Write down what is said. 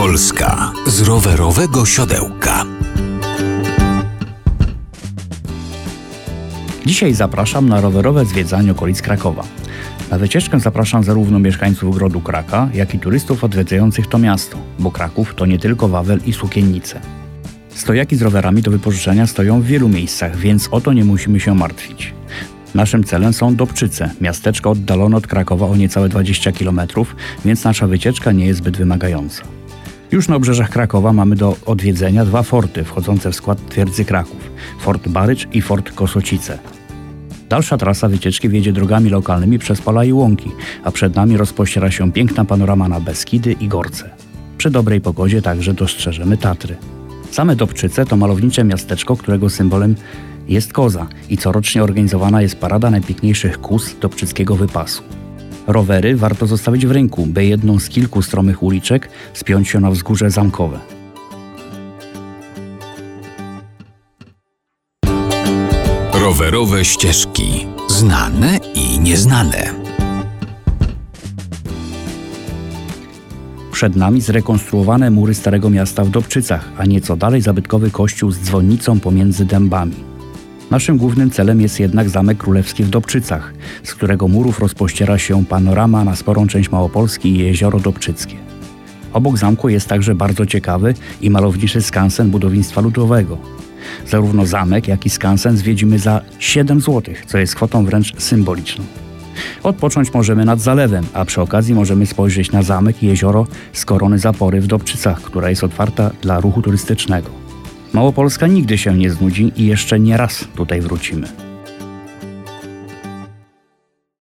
Polska z rowerowego siodełka. Dzisiaj zapraszam na rowerowe zwiedzanie okolic Krakowa. Na wycieczkę zapraszam zarówno mieszkańców Grodu Kraka, jak i turystów odwiedzających to miasto, bo Kraków to nie tylko Wawel i Sukiennice. Stojaki z rowerami do wypożyczenia stoją w wielu miejscach, więc o to nie musimy się martwić. Naszym celem są Dobczyce, miasteczko oddalone od Krakowa o niecałe 20 km, więc nasza wycieczka nie jest zbyt wymagająca. Już na obrzeżach Krakowa mamy do odwiedzenia dwa forty wchodzące w skład twierdzy Kraków: Fort Barycz i Fort Kosocice. Dalsza trasa wycieczki wiedzie drogami lokalnymi przez pola i łąki, a przed nami rozpościera się piękna panorama na Beskidy i Gorce. Przy dobrej pogodzie także dostrzeżemy Tatry. Same Dobczyce to malownicze miasteczko, którego symbolem jest koza i corocznie organizowana jest parada najpiękniejszych kóz Dobczyckiego Wypasu. Rowery warto zostawić w rynku, by jedną z kilku stromych uliczek spiąć się na wzgórze zamkowe. Rowerowe ścieżki. Znane i nieznane. Przed nami zrekonstruowane mury Starego Miasta w Dobczycach, a nieco dalej zabytkowy kościół z dzwonnicą pomiędzy dębami. Naszym głównym celem jest jednak Zamek Królewski w Dobczycach, z którego murów rozpościera się panorama na sporą część Małopolski i jezioro Dobczyckie. Obok zamku jest także bardzo ciekawy i malowniczy skansen budownictwa ludowego. Zarówno zamek, jak i skansen zwiedzimy za 7 zł, co jest kwotą wręcz symboliczną. Odpocząć możemy nad zalewem, a przy okazji możemy spojrzeć na zamek i jezioro z korony zapory w Dobczycach, która jest otwarta dla ruchu turystycznego. Małopolska nigdy się nie znudzi i jeszcze nie raz tutaj wrócimy.